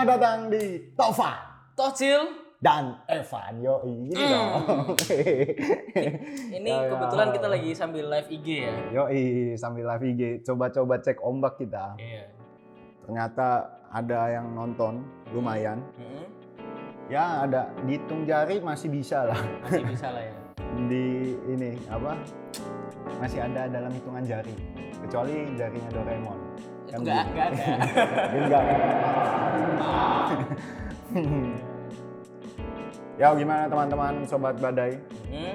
Selamat datang di Tova Tocil. dan Evan. Yo, ini Hmm. dong. Ini kebetulan kita lagi sambil live IG ya. Yo, sambil live IG, coba-coba cek ombak kita. Iya. Ternyata ada yang nonton, lumayan. Mm-mm. Ya, ada dihitung jari masih bisa lah. Masih bisa lah ya. Di ini apa? Masih ada dalam hitungan jari. Kecuali jarinya Doraemon. Itu enggak enggak ada. Enggak. ya gimana teman-teman sobat badai? Hmm?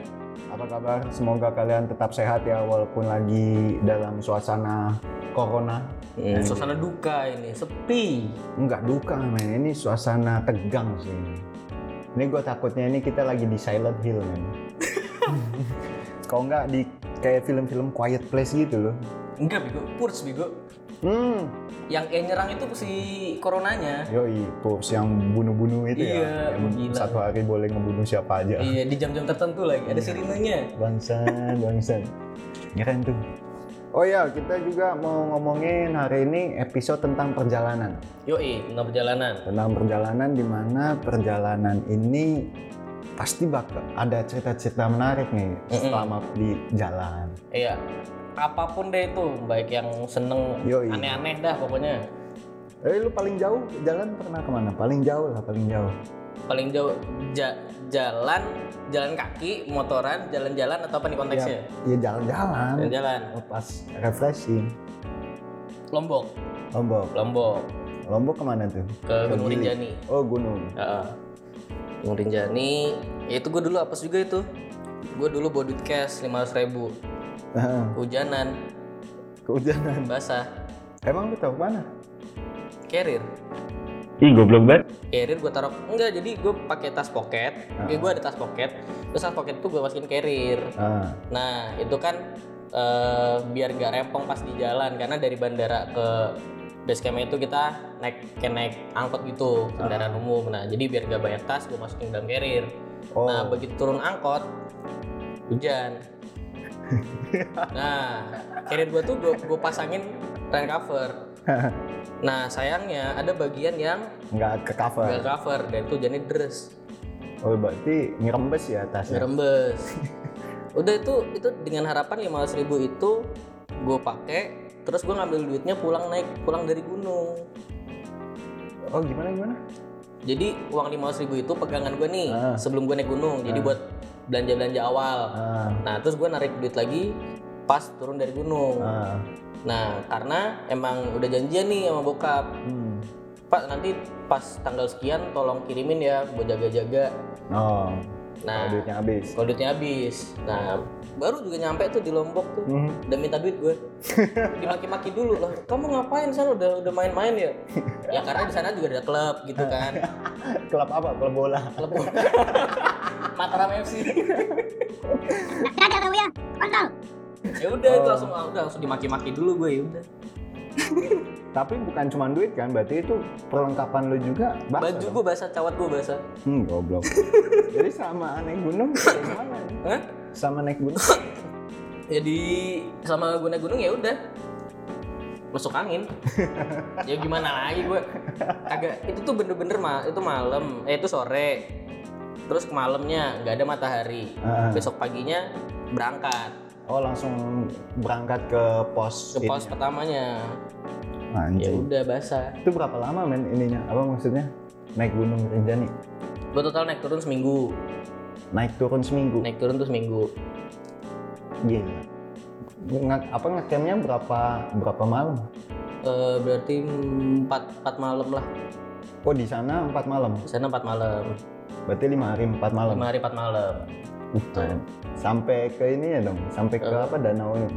Apa kabar? Semoga kalian tetap sehat ya walaupun lagi dalam suasana corona. Hmm, Suasana duka ini, sepi. Enggak duka men, ini suasana tegang sih. Ini gue takutnya ini kita lagi di Silent Hill men. Kalau enggak di kayak film-film Quiet Place gitu loh. Enggak bego, purs bego. Hmm, Yang kayak nyerang itu si coronanya. yoi, Purs yang bunuh-bunuh itu Iya, ya. Yang gila. satu hari boleh ngebunuh siapa aja. Iya, di jam-jam tertentu lagi ada sirinenya. Bangsan, bangsan. Keren tuh. Oh ya, kita juga mau ngomongin hari ini episode tentang perjalanan. Yoi, tentang perjalanan. Tentang perjalanan di mana perjalanan ini pasti bakal ada cerita-cerita menarik nih selama di jalan. Iya. Apa pun deh itu, baik yang seneng Yoi. aneh-aneh dah pokoknya. Eh, lu paling jauh jalan pernah ke mana? Paling jauh lah, paling jauh. Paling jauh ja- jalan, jalan kaki, motoran, jalan-jalan atau apa nih konteksnya? Ya jalan-jalan. Jalan-jalan. Pas refreshing. Lombok, Lombok. Lombok Lombok ke mana tuh? ke Gunung Gili. Rinjani. Oh, gunung. Heeh. Gunung Rinjani, ya itu gue dulu apes juga itu. Gue dulu bawa duit cash 500 ribu, hujanan, Kehujanan. basah, Emang lu tahu mana? carrier. Ih, goblok banget. Carrier gue taruh enggak jadi gue pakai tas pocket. Oke, gue ada tas pocket. Terus tas pocket itu gue masukin carrier. Ah. Nah, itu kan eh, biar gak rempong pas di jalan karena dari bandara ke base camp itu kita naik kayak naik angkot gitu kendaraan umum. Nah, jadi biar gak banyak tas gue masukin dalam carrier. Oh. Nah, begitu turun angkot hujan. Nah, carrier gue tuh gue pasangin rain cover. Nah, sayangnya ada bagian yang nggak ke cover. nggak cover dan itu hujannya deres. Oh, berarti ngerembes ya tasnya. Ngerembes. Udah itu itu dengan harapan 500 ribu itu gue pakai terus gue ngambil duitnya pulang naik pulang dari gunung. Oh, gimana gimana? Jadi uang 500 ribu itu pegangan gue nih Ah. sebelum gue naik gunung. Jadi buat belanja-belanja awal. Ah, Nah terus gue narik duit lagi pas turun dari gunung. ah. Nah karena emang udah janjian nih sama bokap. Hmm. Pak nanti pas tanggal sekian tolong kirimin ya buat jaga-jaga. Oh, Nah kalau duitnya habis. kalau duitnya habis. Nah baru juga nyampe tuh di Lombok tuh. Hmm. udah minta duit gue dimaki-maki dulu loh kamu ngapain sana udah udah main-main ya ya karena di sana juga ada klub gitu kan Klub apa? Klub bola. klub Mataram FC Ada kau ya, kontol. ya udah itu langsung ah, udah langsung dimaki-maki dulu gue ya udah. Tapi bukan cuma duit kan, berarti itu perlengkapan lu juga basah baju gue basah cawat gue basah. Hmm, goblok. Jadi sama naik gunung gimana? Hah? Sama naik gunung. jadi sama gue naik gunung ya udah. Masuk angin. Ya gimana lagi gue kagak itu tuh bener-bener ma itu malam. Eh itu sore terus malamnya nggak ada matahari Ah. besok paginya berangkat Oh, langsung berangkat ke pos. ke pos ini. pertamanya ya udah basah Itu berapa lama men ininya? Apa maksudnya? Naik gunung Rinjani. gue total naik turun seminggu Naik turun seminggu. naik turun tuh seminggu Gila. Nge- apa ngecampnya berapa berapa malam? Eh, berarti empat empat malam lah Oh di sana empat malam. di sana empat malam Berarti lima hari empat malam. lima hari empat malam Uh, keren. Sampai ke ini ya dong. Sampai ke apa danau ini?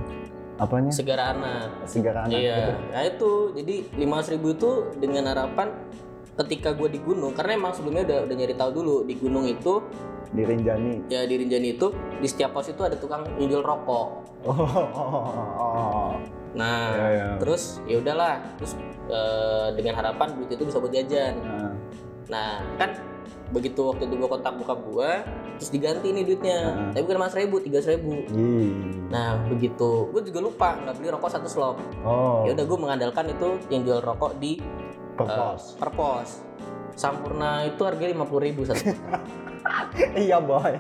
Apanya? segara anak Segara anak. iya gitu. nah itu jadi lima ribu itu dengan harapan ketika gue di gunung karena emang sebelumnya udah udah nyari tahu dulu di gunung itu Di Rinjani. ya di Rinjani itu di setiap pos itu ada tukang jual rokok Oh, oh, oh, oh. nah Ya, ya. terus ya udahlah terus eh, dengan harapan duit itu bisa buat jajan Nah, Nah kan begitu waktu itu gue kontak bokap gue terus diganti nih duitnya Heeh. tapi bukan mas ribu tiga ribu ih. nah begitu gue juga lupa nggak beli rokok satu slop Oh. ya udah gue mengandalkan itu yang jual rokok di per Eh, pos. Sampurna itu harga 50.000 ribu satu. iya boy.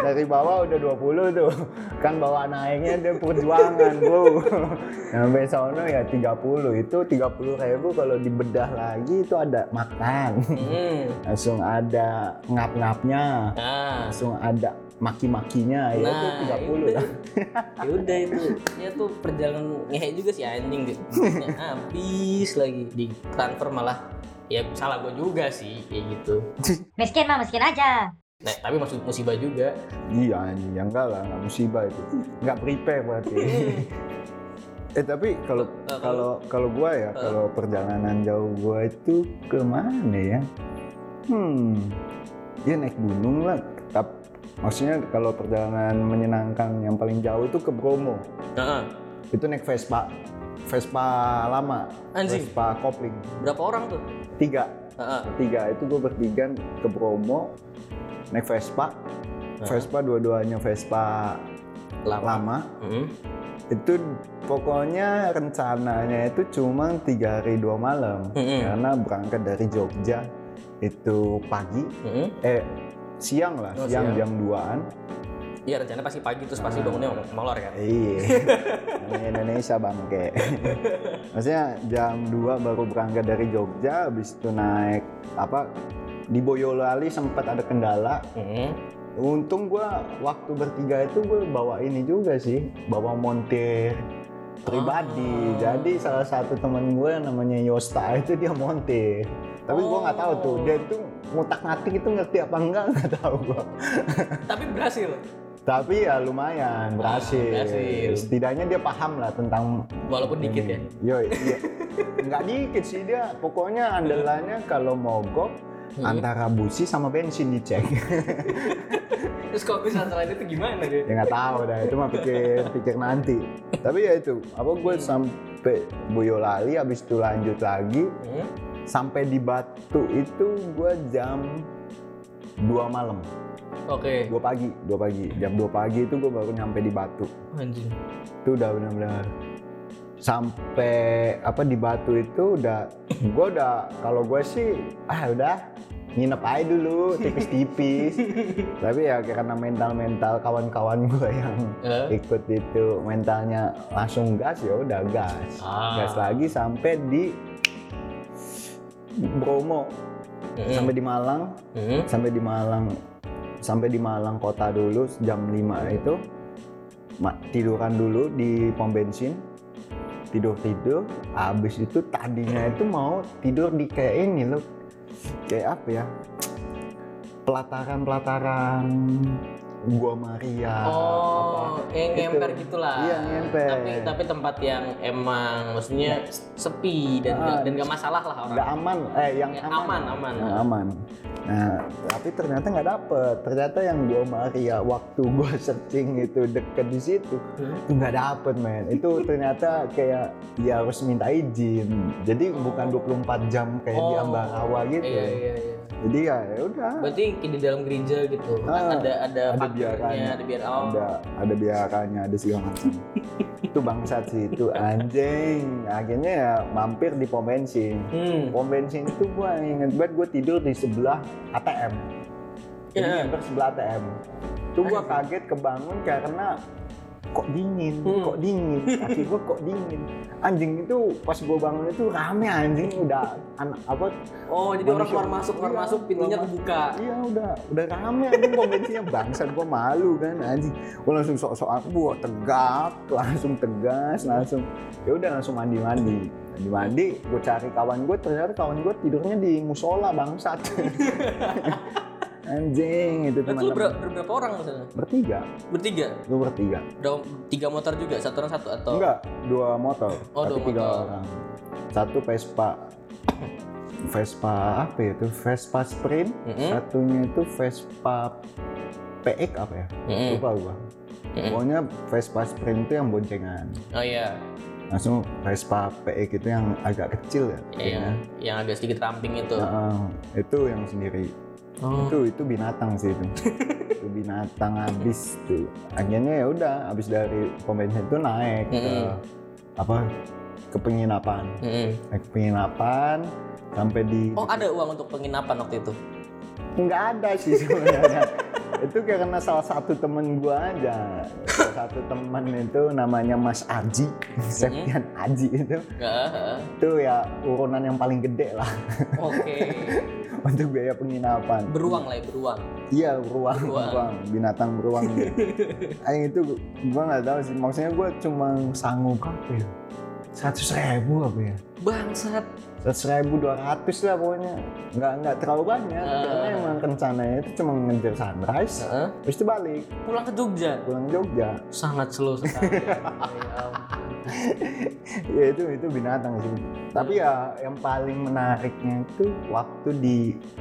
Dari bawah udah 20 tuh. Kan bawa naiknya dia perjuangan bro. Sampai sono ya 30. Itu 30 ribu kalau dibedah lagi itu ada makan. hmm. Langsung ada ngap-ngapnya. Nah, Langsung ada maki-makinya. Ya itu Nah, 30 itu. lah. ya udah itu. Ya tuh perjalanan ngehe juga sih anjing gitu. Habis lagi di transfer malah ya salah gue juga sih kayak gitu. Miskin mah miskin aja. Nah, tapi maksud musibah juga. Iya anjing, ya enggak lah, enggak musibah itu. Enggak prepare berarti. eh tapi kalau Eh, kalau kalau gua ya, kalau perjalanan jauh gua itu ke mana ya? Hmm. Ya naik gunung lah. Tetap maksudnya kalau perjalanan menyenangkan yang paling jauh itu ke Bromo. Heeh. Itu naik Vespa. Vespa lama. Anjing. Vespa kopling. Berapa orang tuh? Tiga. Heeh. Tiga itu gue bertiga ke Bromo naik Vespa. Vespa dua-duanya Vespa lama. Heeh. itu pokoknya rencananya itu cuma tiga hari dua malam Mm-mm. karena berangkat dari Jogja itu pagi Heeh. eh siang lah Oh, siang, siang. jam 2an Iya rencana pasti pagi terus pasti bangunnya molor kan. iya Indonesia bangke maksudnya jam 2 baru berangkat dari Jogja habis itu naik apa di Boyolali sempat ada kendala Heeh. Untung gua waktu bertiga itu gue bawa ini juga sih, bawa montir pribadi. Oh. Jadi salah satu teman gue namanya Yosta itu dia montir. Tapi gua nggak tahu tuh, Oh. dia itu ngutak ngatik itu ngerti apa enggak nggak tahu gua. Tapi berhasil. Tapi ya lumayan berhasil. Ah, berhasil. Setidaknya dia paham lah tentang Walaupun dikit ya. Yo, iya. Nggak dikit sih dia. Pokoknya andalannya kalau mogok Hmm. antara busi sama bensin dicek. Terus kalau misalnya selain itu gimana dia? ya nggak tahu dah itu mah pikir pikir nanti tapi ya itu apa gue sampai Boyolali habis itu lanjut lagi Hmm? sampai di Batu itu gue jam 2 malam Oke. 2 pagi 2 pagi jam 2 pagi itu gue baru nyampe di Batu Anjing. itu udah benar-benar sampai apa di Batu itu udah gue udah kalau gue sih ah udah nginep aja dulu tipis-tipis tapi ya karena mental-mental kawan-kawan gue yang Eh? ikut itu mentalnya langsung gas ya udah gas Ah. gas lagi sampai di Bromo Mm-mm. sampai di Malang Hmm? sampai di Malang sampai di Malang kota dulu jam 5 itu tiduran dulu di pom bensin tidur tidur habis itu tadinya itu mau tidur di kayak ini loh kayak apa ya pelataran pelataran gua Maria Oh, apa, yang itu. ngemper gitulah. Iya, ngemper. Tapi tapi tempat yang emang maksudnya sepi dan Ah, nggak- dan gak masalah lah orang. nggak aman eh yang Ya, aman aman, aman. yang aman nah tapi ternyata nggak dapet ternyata yang gua Maria waktu gua searching itu deket di situ Hmm? itu nggak dapet men itu ternyata kayak ya harus minta izin jadi bukan 24 jam kayak di Oh. Ambarawa gitu Iya, iya, iya. Jadi ya ya udah Berarti di dalam gereja gitu. Ah, ada ada ada biarannya. ada biar oh. ada ada biarannya ada segala macam itu bangsat sih itu anjing akhirnya ya mampir di pom bensin Hmm. pom bensin itu gua inget banget gua tidur di sebelah ATM jadi nempel sebelah ATM itu gua kaget kebangun karena kok dingin Hmm. kok dingin kaki gua kok dingin. Anjing itu pas gua bangun itu rame anjing udah anak apa Oh, jadi orang keluar masuk, keluar Iya, masuk, pintunya kebuka. iya udah udah rame anjing pom bensinnya bangsat gua malu kan anjing. Gua langsung sok-sok aku gua tegak langsung tegas langsung ya udah langsung mandi mandi mandi mandi gue cari kawan gue ternyata kawan gue tidurnya di musola bangsat anjing itu Itu teman lu ber- ber- berapa orang misalnya? bertiga Bertiga? gue bertiga Berapa, tiga motor juga? Satu orang satu atau? enggak dua motor Oh, tapi dua tiga motor. orang satu Vespa Vespa apa ya itu Vespa Sprint Mm-mm. satunya itu Vespa PX apa ya Mm-mm. lupa gua Mm-mm. pokoknya Vespa Sprint itu yang boncengan Oh iya, langsung Vespa PX itu yang agak kecil ya Ya, yang, yang agak sedikit ramping itu. Nah, itu yang sendiri Oh. itu itu binatang sih itu itu binatang habis tuh akhirnya ya udah habis dari bensin itu naik ke Mm-mm. apa ke ke penginapan Mm-mm. naik ke penginapan sampai di Oh ada uang untuk penginapan waktu itu? nggak ada sih sebenarnya itu karena salah satu temen gua aja. Salah satu teman itu namanya Mas Aji. Septian Aji itu. Itu ya urunan yang paling gede lah. Oke. untuk biaya penginapan. Beruang lah ya beruang. iya beruang Beruang. beruang. Binatang beruang Aing itu gua nggak tahu sih. Maksudnya gua cuma sanggup apa ya? Seratus ribu apa ya? Bangsat. Seratus ribu dua ratus lah pokoknya nggak nggak terlalu banyak Ah. karena emang rencananya itu cuma ngejar sunrise Heeh. terus itu balik Pulang ke Jogja. pulang Jogja Sangat slow sekali. ya ya itu itu binatang sih tapi ya yang paling menariknya itu waktu di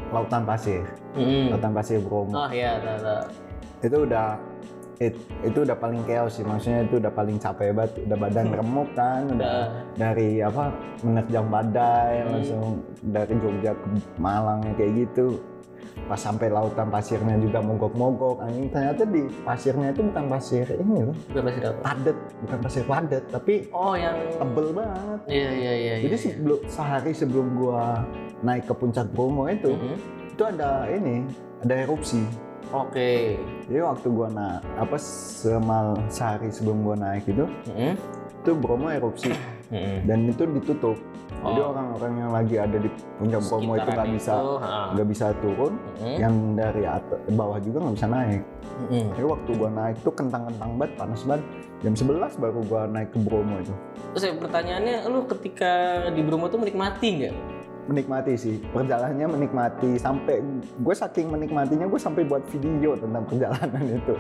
lautan pasir Mm-mm. lautan pasir Bromo Oh iya, itu udah it- itu udah paling chaos sih maksudnya itu udah paling capek banget udah badan remuk kan udah dari apa menerjang badai Hmm. langsung dari Jogja ke Malang ya kayak gitu pas sampai lautan pasirnya juga mogok-mogok anjing ternyata di pasirnya itu bukan pasir ini loh Udah pasti dapat. padat bukan pasir padat tapi Oh yang tebel banget Iya iya iya. jadi iya. sebelum sehari sebelum gua naik ke puncak Bromo itu Mhm. itu ada ini ada erupsi Oke. jadi waktu gua na apa semal sehari sebelum gua naik itu Mhm. itu Bromo erupsi Mhm. dan itu ditutup jadi Oh. orang-orang yang lagi ada di puncak Bromo itu nggak bisa nggak bisa turun Mhm. yang dari atas bawah juga nggak bisa naik Mhm. jadi waktu gua naik itu kentang-kentang banget panas banget jam 11 baru gua naik ke Bromo itu Terus ya, pertanyaannya, lu ketika di Bromo tuh menikmati nggak? Menikmati sih perjalanannya menikmati sampai gue saking menikmatinya gue sampai buat video tentang perjalanan itu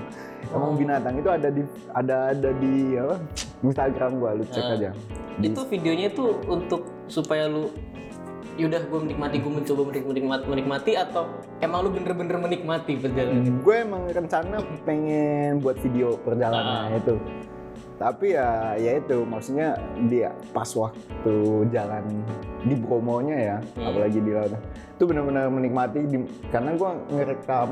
Oh. emang binatang itu ada di ada ada di apa Instagram gue lu cek Ah. aja Di- Itu videonya tuh untuk supaya lu yaudah gue menikmati, gue mencoba menik- menikmati, menikmati atau emang lu bener-bener menikmati perjalanan? gue emang rencana pengen buat video perjalanan Ah. itu tapi ya ya itu maksudnya dia pas waktu jalan di Bromonya ya Hmm. apalagi di laut. Itu benar-benar menikmati di- karena gue ngerekam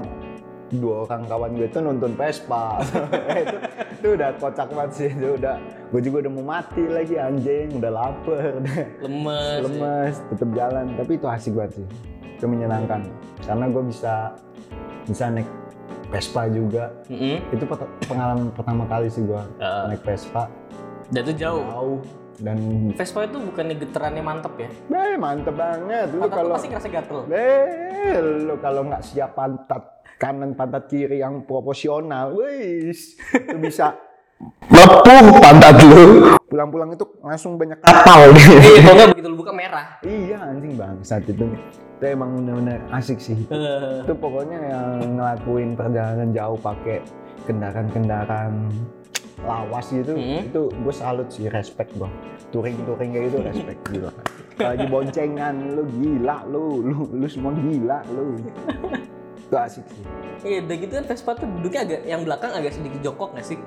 dua orang kawan gue itu nonton Vespa. Itu, itu udah kocak banget sih itu udah gue juga udah mau mati lagi anjing udah lapar. Udah Lemes. lemes tetap jalan. Tapi itu asik banget sih itu menyenangkan. Karena gue bisa bisa naik Vespa juga Mhm. itu pengalaman pertama kali sih gue Ah. naik Vespa Dan itu jauh. jauh dan Vespa itu bukannya getarannya mantep ya? eh mantep banget lu kalau pasti ngerasa gatel. eh lu kalau nggak siap pantat kanan pantat kiri yang proporsional wis itu bisa lepuh pantat lu. Pulang-pulang itu langsung banyak kapal Iya, kalau nggak begitu lu buka merah. iya anjing bang saat itu. Itu emang bener-bener asik sih. Eh, itu pokoknya yang ngelakuin perjalanan jauh pakai kendaraan-kendaraan lawas gitu Hmm. itu gue salut sih respect gue touring touring kayak gitu respect gila. Lagi boncengan lu gila lu lu lu semua gila lu. Itu asik sih. Iya, udah gitu kan Vespa tuh duduknya agak yang belakang agak sedikit jongkok nggak sih?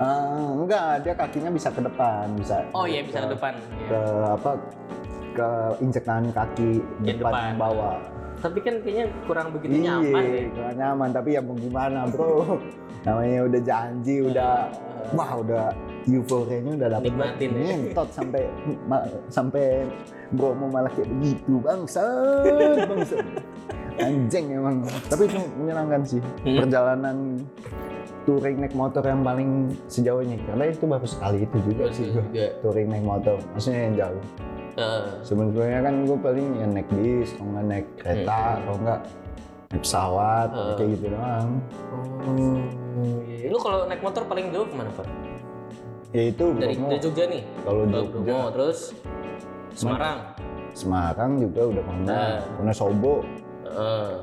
Eh, enggak dia kakinya bisa ke depan bisa Oh iya bisa ke depan. ke Iya. apa ke injekan kaki Yang depan, depan. bawah Tapi kan kayaknya kurang begitu nyaman Iya, ya. kurang nyaman tapi ya mau gimana bro namanya udah janji udah wah udah euforianya udah dapet Nikmatin ya. ngentot sampai ma- sampai Bromo malah kayak begitu bangsat bangsat anjing emang tapi itu menyenangkan sih Hmm. perjalanan touring naik motor yang paling sejauh ini karena itu baru sekali itu juga sih juga. touring naik motor maksudnya yang jauh Eh, sebelumnya kan gue paling ya naik bis kalau nggak naik kereta kalau nggak naik pesawat Hmm. kayak gitu doang Oh, iya. Lu kalau naik motor paling jauh ke mana, Pak? ya itu Dari, Bromo. dari Jogja nih? kalau Jogja Bromo, terus Semarang. Semarang juga udah pernah Nah. Wonosobo Eh,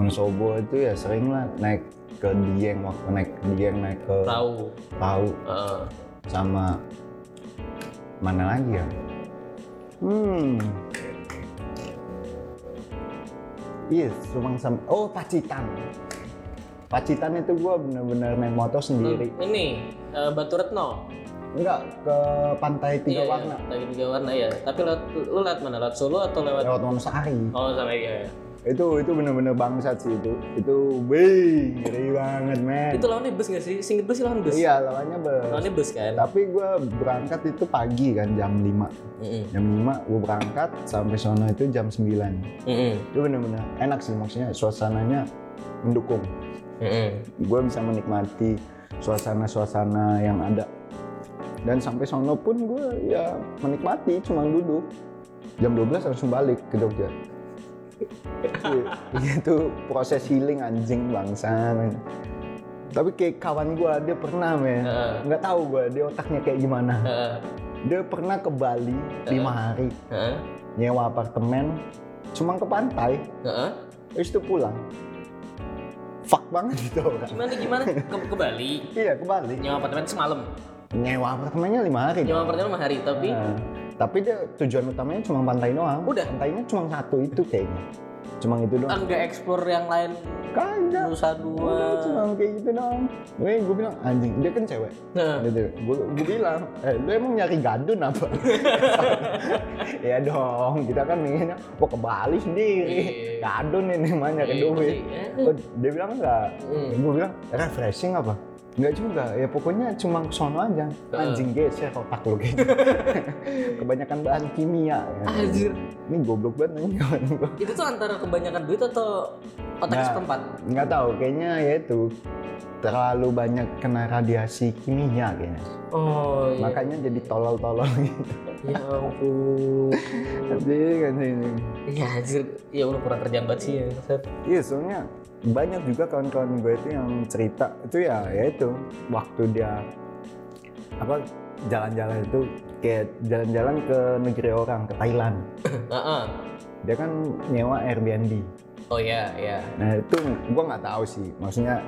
Wonosobo itu ya sering lah naik ke Dieng waktu naik Dieng naik ke tahu. Pau Eh, sama mana lagi ya hmm iya cuma sam oh Pacitan Pacitan itu gua bener-bener naik motor sendiri ini eh, Batu Retno. enggak ke pantai tiga Iya, warna Iya, tiga warna ya. Tapi lewat, lu lewat mana? Lewat Solo atau lewat? lewat Wonosari Oh, sama iya. iya. Itu itu bener-bener bangsat sih itu itu wih ngeri banget men Itu lawannya bus nggak sih? Singkat bus sih lawan bus. iya lawannya ber Lawannya bus kan. tapi gue berangkat itu pagi kan jam 5 Mm-mm. jam 5 gue berangkat sampai sono itu jam 9 Mm-mm. itu bener-bener enak sih maksudnya suasananya mendukung Mm-mm. gue bisa menikmati suasana-suasana yang ada dan sampai sono pun gue ya menikmati cuma duduk jam 12 langsung balik ke Jogja itu proses healing anjing bangsa men. tapi kayak kawan gue dia pernah men Heeh. nggak tahu gue dia otaknya kayak gimana Heeh. dia pernah ke Bali lima hari Heeh. nyewa apartemen cuma ke pantai Heeh. terus itu pulang fuck banget itu orang Gimana gimana? Ke, ke Bali. iya ke Bali Nyewa apartemen semalam. nyewa apartemennya lima hari Nyewa apartemen lima hari, tapi Nah, tapi dia tujuan utamanya cuma pantai doang. Udah? pantainya cuma satu itu kayaknya. Cuma itu doang. Enggak explore yang lain? Kagak. Nusa Udah, cuma Dua. kayak gitu doang. Weh, gue bilang anjing dia kan cewek. Nah, gitu gue gue bilang eh lu emang nyari gadun apa? Ya dong kita kan inginnya mau ke Bali sendiri? Iya. gadun ini mah nyari Iya, duit. Oh, dia bilang enggak. Hmm. gue bilang refreshing apa Enggak juga, ya pokoknya cuma sono aja. Anjing geser otak lu gitu. Kebanyakan bahan kimia. Ya. Anjir. Ini goblok banget nih itu tuh antara kebanyakan duit atau otak Nah. seperempat? Nggak tahu, kayaknya ya itu terlalu banyak kena radiasi kimia kayaknya. Oh iya. Makanya jadi tolol-tolol gitu. Ya ampun. Anjing, anjing. Iya anjir. Ya udah kurang kerjaan banget sih ya. Iya, soalnya banyak juga kawan-kawan gue itu yang cerita itu ya ya itu waktu dia apa jalan-jalan itu kayak jalan-jalan ke negeri orang ke Thailand Heeh. dia kan nyewa Airbnb Oh iya, iya. nah itu gua nggak tahu sih maksudnya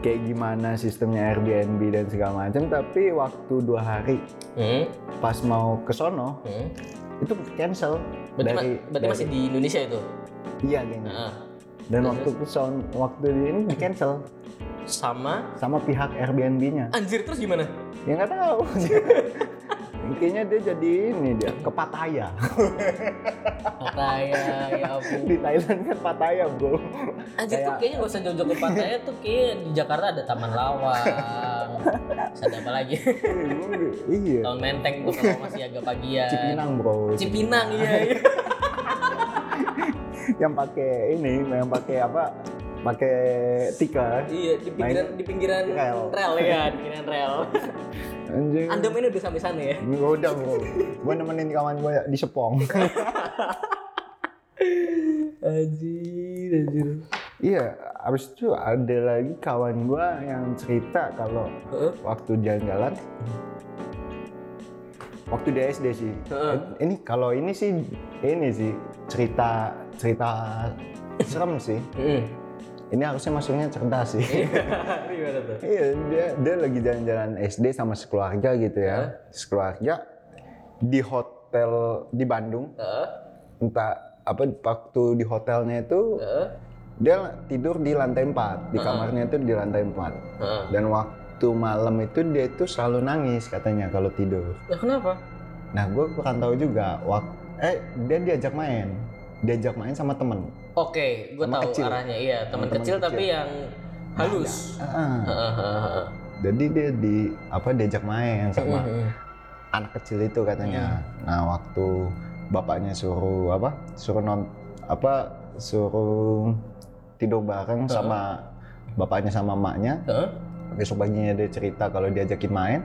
kayak gimana sistemnya Airbnb dan segala macam tapi waktu dua hari Hmm. pas mau ke sono Hmm. itu cancel Berarti, ma- dari berarti masih di Indonesia itu? iya kayaknya Heeh. Dan waktu ke sono waktu di ini di cancel Sama sama pihak Airbnb-nya anjir terus gimana? ya nggak tahu kayaknya dia jadi ini dia ke Pattaya Pattaya, ya ampun. di Thailand kan Pattaya bro Anjir tuh Kayak- kayaknya gak usah jauh-jauh ke Pattaya tuh kayak di Jakarta ada Taman Lawang. Terus ada apa lagi? iya Tahun Menteng tuh kalau masih agak pagian. Cipinang bro Cipinang iya. iya. Yang pakai ini yang pakai apa pakai tikar Iya di pinggiran di pinggiran Rel. rel ya, di pinggiran rel. anjing Anda mainnya udah sampai sana ya? Udah bro gue nemenin kawan gue di Sepong Anjir, anjir. iya abis itu ada lagi kawan gue yang cerita kalau Heeh. waktu jalan-jalan waktu di SD sih Heeh. ini kalau ini sih ini sih cerita cerita serem sih. Ini harusnya masuknya cerdas sih. Gimana tuh? iya dia dia lagi jalan-jalan SD sama sekeluarga gitu ya. Sekeluarga di hotel di Bandung. Entah apa waktu di hotelnya itu dia tidur di lantai 4 di kamarnya itu di lantai 4 Heeh. dan waktu malam itu dia itu selalu nangis katanya kalau tidur. Ya kenapa? nah gue kurang tahu juga wak- eh dia diajak main diajak main sama temen Oke, gue tahu kecil. arahnya. Iya, teman Teman kecil, kecil. tapi yang halus. Ah, heeh, heeh. jadi dia di apa diajak main sama Heeh. anak kecil itu katanya nah waktu bapaknya suruh apa suruh non apa suruh tidur bareng sama bapaknya sama emaknya Heeh. besok paginya dia cerita kalau diajakin main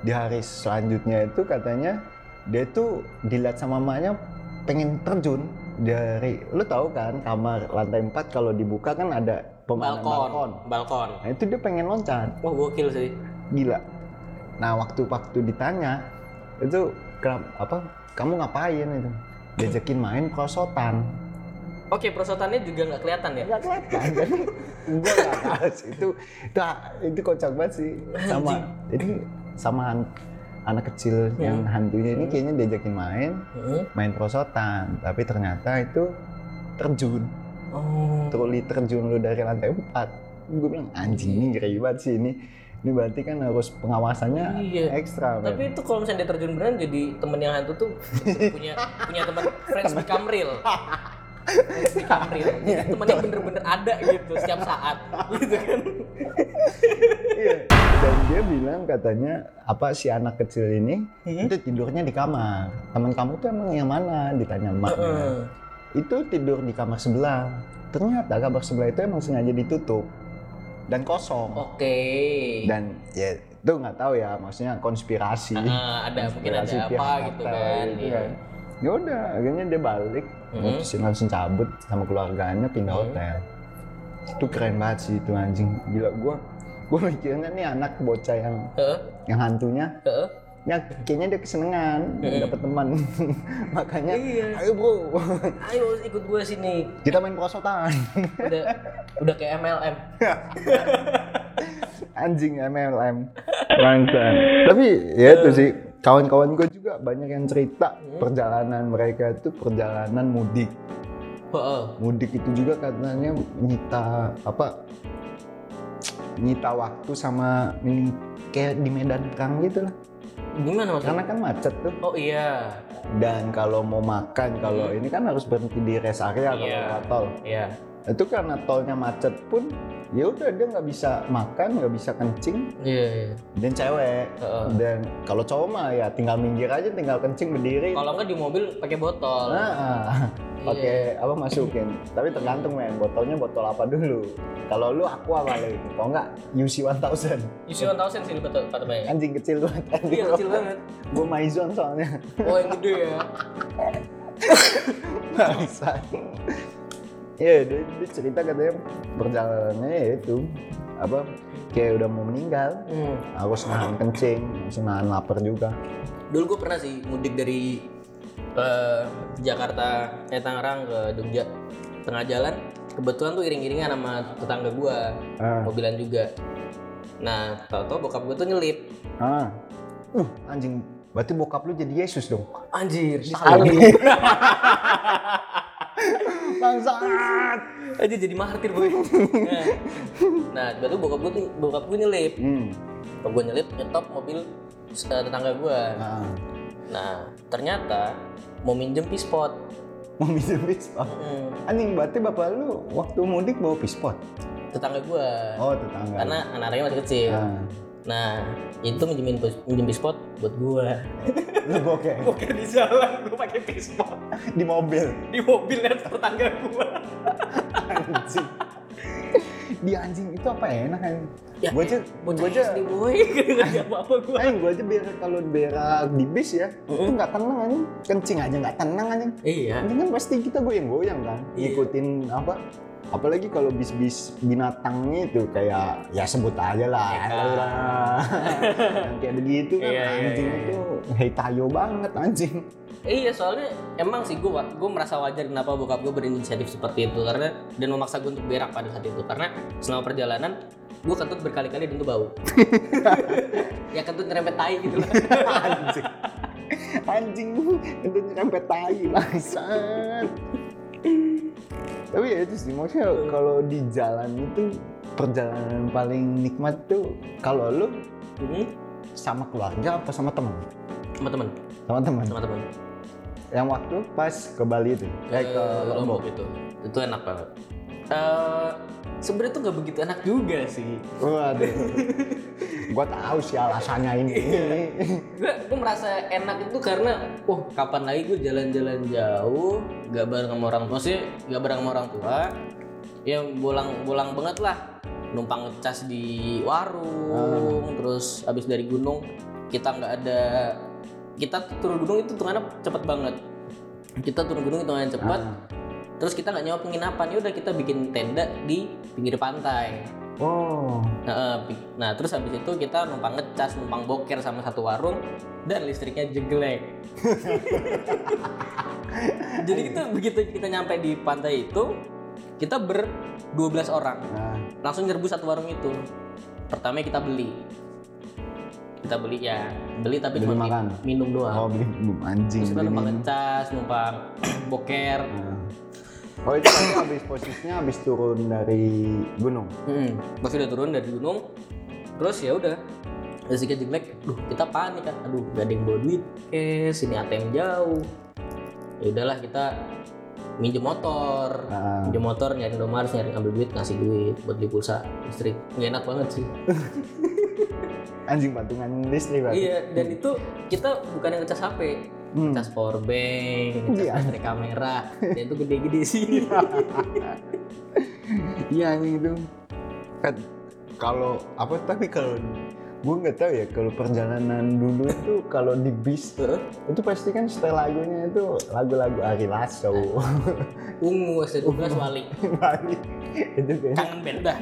di hari selanjutnya itu katanya dia tuh dilihat sama emaknya pengen terjun dari lu tahu kan kamar lantai 4 kalau dibuka kan ada pemandangan Balkon. balkon. Balkon. Nah itu dia pengen loncat, Wah, gokil sih. gila. Nah waktu waktu ditanya itu kenapa apa kamu ngapain itu? Diajakin main prosotan. Oke, perosotannya juga nggak kelihatan ya? Gak kelihatan jadi gua gak tahu sih. itu itu itu kocak banget sih sama ini sama anak kecil yang hantunya ini kayaknya diajakin main Heeh. main prosotan tapi ternyata itu terjun Oh. troli terjun lu dari lantai 4 gue bilang anjing ini ngeri banget sih ini ini berarti kan harus pengawasannya Iya. ekstra. Tapi itu kalau misalnya dia terjun beneran jadi temen yang hantu tuh punya punya teman friends become real. Itu. Jadi temennya bener-bener ada gitu setiap saat gitu kan Iya. Dan dia bilang katanya apa si anak kecil ini Hmm? itu tidurnya di kamar. Teman kamu tuh emang yang mana? Ditanya emaknya. Itu tidur di kamar sebelah. Ternyata kamar sebelah itu emang sengaja ditutup dan kosong. oke Dan ya itu nggak tahu ya, maksudnya konspirasi. Heeh, ada mungkin ada Konspirasi apa gitu kan gitu iya. kan. Ya udah, akhirnya dia balik, Mhm. mutusin langsung cabut sama keluarganya pindah Mhm. hotel. Itu keren banget sih itu anjing. Gila gua gua mikirnya nih anak bocah yang Heeh, yang hantunya heeh. ya kayaknya dia kesenengan Mhm. dapat teman makanya Iya. ayo bro ayo ikut gue sini kita main prosotan udah udah kayak MLM anjing MLM bangsa tapi ya itu sih kawan-kawan gue juga banyak yang cerita perjalanan mereka itu perjalanan mudik. Heeh. mudik itu juga katanya nyita apa nyita waktu sama ini kayak di medan perang gitu lah. Gimana maksudnya? Karena kan macet tuh. Oh iya. Dan kalau mau makan kalau ini kan harus berhenti di rest area kalau Iya. lewat tol iya itu karena tolnya macet pun ya udah dia nggak bisa makan nggak bisa kencing. Iya iya. Dan cewek. Heeh. dan kalau cowok mah ya tinggal minggir aja tinggal kencing berdiri. Kalau nggak di mobil pakai botol. Nah pakai Iya. apa masukin. Tapi tergantung men botolnya botol apa dulu. Kalau lu aqua paling kalau nggak UC 1000 isi 1000 sih lebih kata banyak anjing kecil banget. Iya kecil banget. Gue maizon soalnya. Oh yang gede ya. Bangsat. Iya, dia, dia cerita katanya perjalanannya ya itu apa kayak udah mau meninggal. Hmm. harus nahan kencing harus nahan lapar juga. Dulu gue pernah sih mudik dari eh, Jakarta eh Tangerang ke Jogja. Tengah jalan kebetulan tuh iring-iringan sama tetangga gue ah, mobilan juga. Nah tau-tau bokap gue tuh nyelip. Ah. uh anjing. Berarti bokap lu jadi Yesus dong? Anjir Salib. bangsat. Aja jadi martir boy. Nah, nah bokap gue tuh bokap gue nyelip. Hmm. bokap gue nyelip nyetop mobil eh, tetangga gue ah. nah ternyata mau minjem pispot mau minjem pispot Hmm, anjing berarti bapak lu waktu mudik bawa pispot tetangga gue oh tetangga. Karena anak-anaknya masih kecil. Ah. Nah itu minjemin minjem pispot buat gue lu bokeh Oke di jalan gue pakai pispot. Di mobil. Di mobil lihat tetangga gue anjing. Di anjing itu apa ya? Enak kan? Ya, gue aja bocah gue aja SD boy. Gak apa-apa gue Ayo gue aja berak kalau berak di bis ya itu nggak tenang anjing. Kencing aja nggak tenang anjing. Iya. Anjing kan pasti kita goyang-goyang kan Iya. ngikutin apa apalagi kalau bis-bis binatangnya itu kayak ya sebut aja lah Eka. yang kayak begitu kan Iya, iya, anjing iya, itu hei tayo banget anjing Iya soalnya emang sih gue gue merasa wajar kenapa bokap gue berinisiatif seperti itu karena dan memaksa gue untuk berak pada saat itu karena selama perjalanan gue kentut berkali-kali dan itu bau. ya kentut nyerempet tai gitu lah. anjing anjing itu nyerempet tai bangsat tapi ya itu sih maksudnya kalau di jalan itu perjalanan paling nikmat tuh kalau lu Hmm, sama keluarga apa sama teman sama temen, sama teman sama temen. yang waktu pas ke Bali itu kayak ke Eh, Lombok itu, itu enak banget. Eh sebenarnya tuh nggak begitu enak juga sih. waduh. Gua tahu sih alasannya ini. Gue gue merasa enak itu karena oh kapan lagi gue jalan-jalan jauh gak bareng sama orang tua sih gak bareng sama orang tua ya bolang-bolang banget lah. Numpang ngecas di warung terus habis dari gunung kita nggak ada kita turun gunung itu hitungannya cepet banget. Kita turun gunung hitungannya cepet Ah. Terus kita nggak nyawa penginapan ya udah kita bikin tenda di pinggir pantai oh Nah, nah, terus habis itu kita numpang ngecas, numpang boker sama satu warung dan listriknya jeglek. Jadi kita begitu kita nyampe di pantai itu, kita ber 12 orang nah, langsung nyerbu satu warung itu. Pertama kita beli. Kita beli ya, beli tapi Beli cuma makan? minum doang. oh beli anjing Terus kita numpang minum. ngecas, numpang boker. Nah. Oh itu tadi habis posisinya habis turun dari gunung. Hmm, pas udah turun dari gunung, terus ya udah listriknya jelek, duh kita panik kan, aduh gak ada yang bawa duit, cash, ini ATM jauh, ya udahlah kita minjem motor. Ah. minjem motor nyari Indomaret nyari ambil duit ngasih duit buat beli pulsa listrik. Nggak enak banget sih. Anjing patungan listrik berarti. iya dan itu kita bukan yang ngecas HP Hmm. ngecas power bank ngecas Iya. baterai kamera. Dan itu gede-gede sih. Iya anjing itu. Kan kalau apa tapi kalau gue nggak tahu ya kalau perjalanan dulu itu kalau di bis itu pasti kan setel lagunya itu lagu-lagu Ari Lasso. Ungu S12 wali. Bali itu kayaknya kangen band dah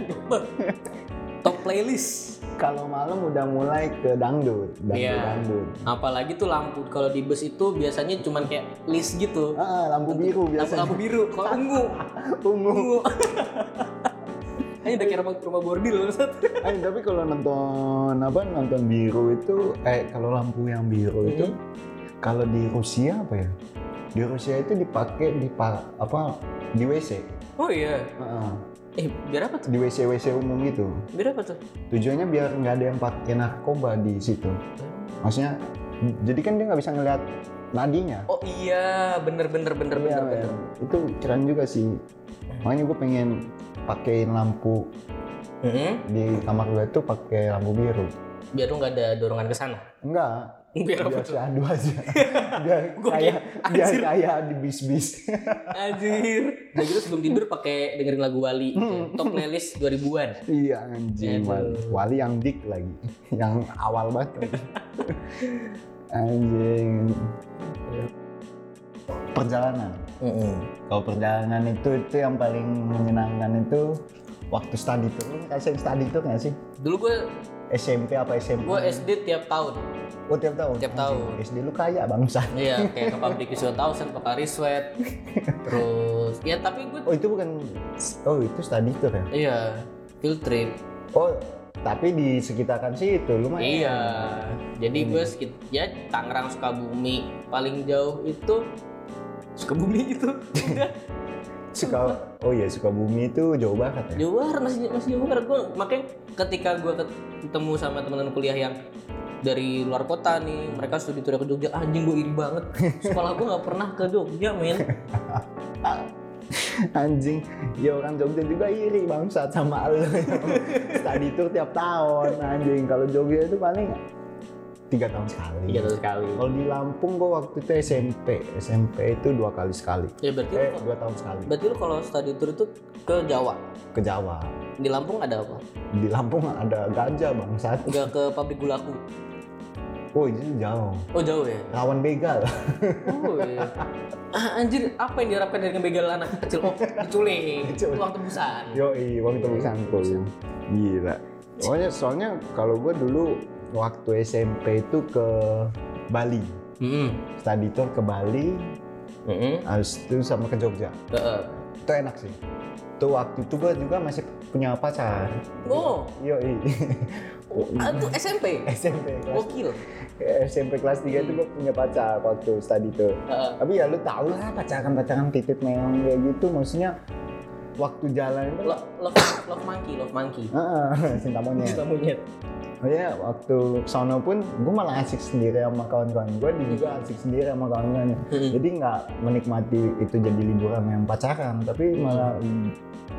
top playlist kalau malam udah mulai ke dangdut dangdut Iya. dangdut. Apalagi tuh lampu kalau di bus itu biasanya cuman kayak list gitu. Ah lampu biru biasanya. lampu biru. Kalau ungu. Ungu. Ungu. Ini udah kayak rumah, rumah bordil Ustaz. Eh, tapi kalau nonton apa nonton biru itu eh kalau lampu yang biru itu Mhm. kalau di Rusia apa ya? Di Rusia itu dipakai di pa- apa di WC Oh iya. Heeh. Eh, biar apa tuh? di WC WC umum gitu Biar apa tuh? tujuannya biar nggak ada yang pakai narkoba di situ maksudnya jadi kan dia nggak bisa ngeliat nadinya Oh iya, bener bener bener Iya, bener bener. men. itu keren juga sih makanya gue pengen pakein lampu Mhm. di kamar gue tuh pakai lampu biru Biar lu nggak ada dorongan ke sana. enggak Biar apa biar tuh? seadu aja biar Gua kayak biar anjir. kayak di bis-bis Anjir. Udah gitu sebelum tidur pakai dengerin lagu Wali. Hmm. Top playlist 2000-an. iya anjing. Wali. Wali yang dik lagi yang awal banget lagi. anjing perjalanan Mhm. kalau perjalanan itu itu yang paling menyenangkan itu waktu study tour kasih study tour nggak sih Dulu gue SMP apa SMP gue SD tiap tahun. oh tiap tahun Tiap tahun. SD lu kaya bangsa Iya, kayak ke pabrik Isu Thousand, ke Sweat. Terus, ya tapi gue oh itu bukan oh itu study tour ya iya field trip. oh tapi di sekitaran situ lumayan Iya. Jadi gue sekit ya Tangerang Sukabumi paling jauh itu Sukabumi itu. Suka oh iya Sukabumi itu jauh banget ya? Jauh banget masih masih jauh banget. Gue makanya ketika gue ketemu sama teman-teman kuliah yang dari luar kota nih mereka studi tour ke Jogja anjing gue iri banget. Sekolah gue nggak pernah ke Jogja men. Anjing ya orang Jogja juga iri bangsat sama lo study tour tiap tahun anjing. Kalau Jogja itu paling tiga tahun sekali. Iya tuh sekali. Kalau di Lampung gua waktu itu SMP SMP itu dua kali sekali. Ya berarti eh dua tahun sekali. Berarti lu kalau studi tour itu ke Jawa? Ke Jawa. Di Lampung ada apa? Di Lampung ada gajah bangsat. Nggak ke pabrik gulaku oh itu jauh. Oh jauh ya? Rawan begal. Oh iya. Ah, anjir apa yang diharapkan dari ngebegal anak kecil? Oh diculik. Diculik. uang tebusan. Yoi, uang tebusanku. Gila. Soalnya, soalnya kalau gue dulu waktu SMP itu ke Bali. hmm Study tour ke Bali, hmm habis itu sama ke Jogja. Heeh. Itu enak sih. Tuh waktu itu gue juga masih punya pacar. oh Yoi. ah, itu SMP SMP kelas, gokil SMP kelas 3 itu gue punya pacar waktu study tour. Tapi ya lu tau lah pacaran-pacaran titit meong kayak gitu. Maksudnya waktu jalan itu Lo- love, love monkey, love monkey. Heeh, cinta monyet. Cinta monyet. Oh ya, waktu sono pun gue malah asik sendiri sama kawan-kawan gue, dia juga asik sendiri sama kawan-kawan. Hmm. Jadi nggak menikmati itu jadi liburan yang pacaran, tapi malah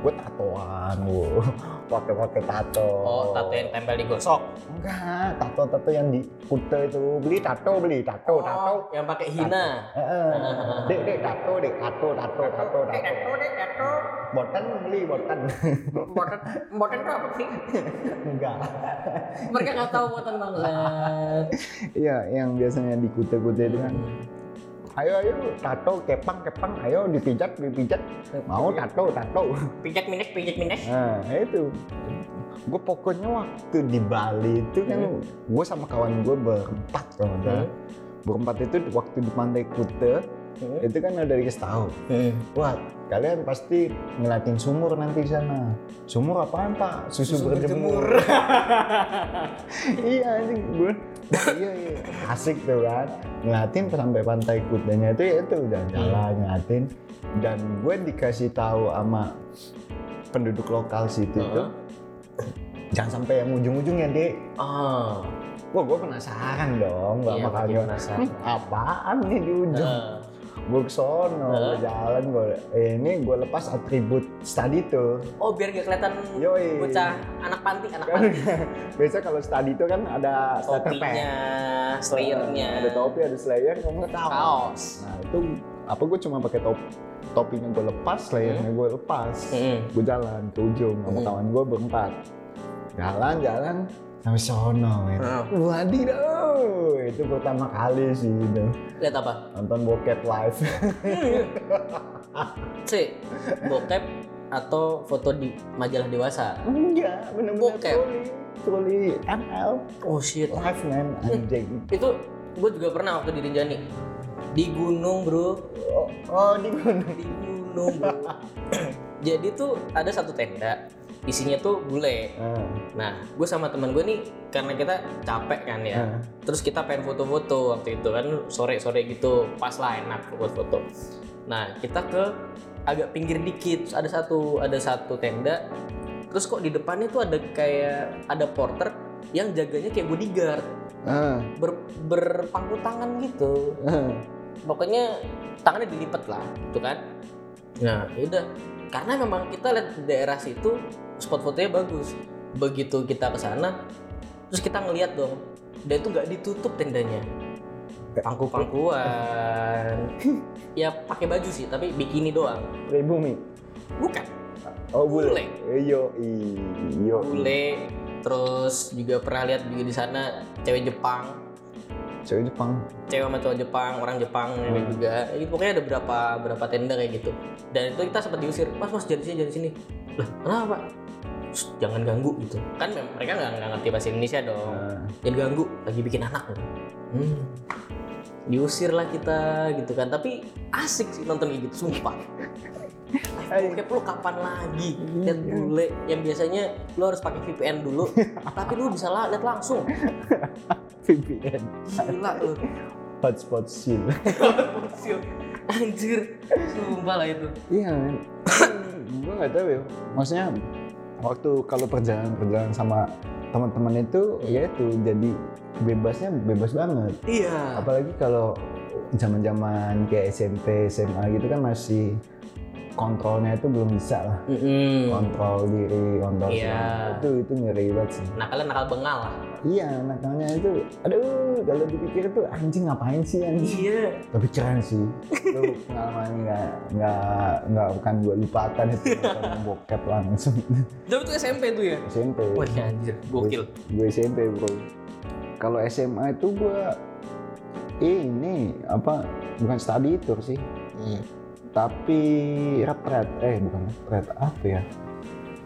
gue tatoan, gue pakai-pakai tato. Oh, tato yang tempel di gosok. Enggak, tato-tato yang di Kuta itu beli tato, beli tato, tato. Oh, yang pakai hina. Heeh. Dek, dek, tato, dek, tato, tato, tato, tato. deh, tato. Botan beli botan. Boten, boten itu apa sih? Enggak. Mereka nggak tahu boten banget. Iya, yang biasanya di Kuta-Kuta itu kan. Ayo ayo tato kepang kepang ayo dipijat dipijat mau tato tato Pijak minus, pijak minus. nah itu gue pokoknya waktu di Bali itu kan gue sama kawan gue berempat kalau salah. berempat itu waktu di pantai Kuta itu kan udah dikasih tahu. Wah kalian pasti ngeliatin sumur nanti di sana. Sumur apaan pak? Susu, Susu berjemur, berjemur. iya anjing gue wah, iya iya. Asik tuh kan. Ngeliatin sampai pantai kutanya itu ya itu udah jalan ngeliatin. Dan gue dikasih tahu sama penduduk lokal situ itu jangan sampai yang ujung-ujungnya dek Oh, wah gue penasaran dong gak Iya, makan bikin penasaran. apaan nih di ujung? Heeh. Gue ke sono gue jalan gue eh, ini gue lepas atribut study tuh Oh biar gak kelihatan Yoi. bocah anak panti, anak kan panti. biasa kalau study itu kan ada Topinya, slayernya. ada topi ada slayer kalau nggak kaos. Kaos. nah itu apa gue cuma pakai top topinya gue lepas slayernya gue lepas Mm-mm. gue jalan ke ujung sama Hmm. kawan gue berempat jalan jalan sampai sono men. Hmm. wadidaw itu pertama kali sih itu Lihat apa? nonton bokep live C. Bokep atau foto di majalah dewasa. enggak bener-bener Bokep. truly ML Oh shit. live man anjing Itu gue juga pernah waktu di Rinjani. Di gunung bro. oh, oh di gunung Di gunung bro. Jadi tuh ada satu tenda. Isinya tuh bule. Ah, Nah, gue sama teman gue nih karena kita capek kan ya. ah. Terus kita pengen foto-foto waktu itu kan sore-sore gitu, pas lah enak buat foto. Nah, kita ke agak pinggir dikit, terus ada satu ada satu tenda. Terus kok di depannya tuh ada kayak ada porter yang jaganya kayak bodyguard, Ah, ber, berpangku tangan gitu. ah. Pokoknya tangannya dilipat lah, gitu kan. Nah, yaudah. Karena memang kita lihat daerah situ spot fotonya bagus. Begitu kita ke sana, terus kita ngeliat dong, dia itu nggak ditutup tendanya. Pangku-pangkuan. ya pakai baju sih, tapi bikini doang. pribumi Bukan. oh bule, Bule. iyo iyo Bule. Terus juga pernah lihat juga di sana cewek Jepang, cewek Jepang cewek sama cowok Jepang, orang Jepang Hmm. juga. Ini pokoknya ada berapa berapa tenda kayak gitu. Dan itu kita sempat diusir, mas mas jadi sini jadi sini. Lah kenapa? "Shh, jangan ganggu gitu. Kan mereka nggak nggak ngerti bahasa Indonesia dong. Ah. Jangan ganggu, lagi bikin anak. Hmm. Diusir lah kita gitu kan. Tapi asik sih nonton kayak gitu, sumpah. Live bokep lu kapan lagi lihat bule yang biasanya lu harus pakai VPN dulu, tapi lu bisa lah lihat langsung. VPN Gila lu. hotspot seal. Anjir, sumpah lah itu. iya gue nggak tahu ya maksudnya waktu kalau perjalanan perjalanan sama teman-teman itu ya itu jadi bebasnya bebas banget Iya. apalagi kalau zaman-zaman kayak SMP SMA gitu kan masih kontrolnya itu belum bisa lah Mm-mm. kontrol diri kontrol Iya. segala. itu itu ngeri banget sih Nakalnya nakal bengal lah. iya nakalnya itu aduh kalau dipikir tuh anjing ngapain sih anjing Iya. tapi keren sih itu pengalaman nggak nggak nggak akan gue lupakan itu bokep langsung Tapi itu SMP tuh ya? SMP Wah anjir, gokil. gue SMP bro kalau SMA itu gue ini apa bukan study tour sih tapi retret eh bukan retret apa ya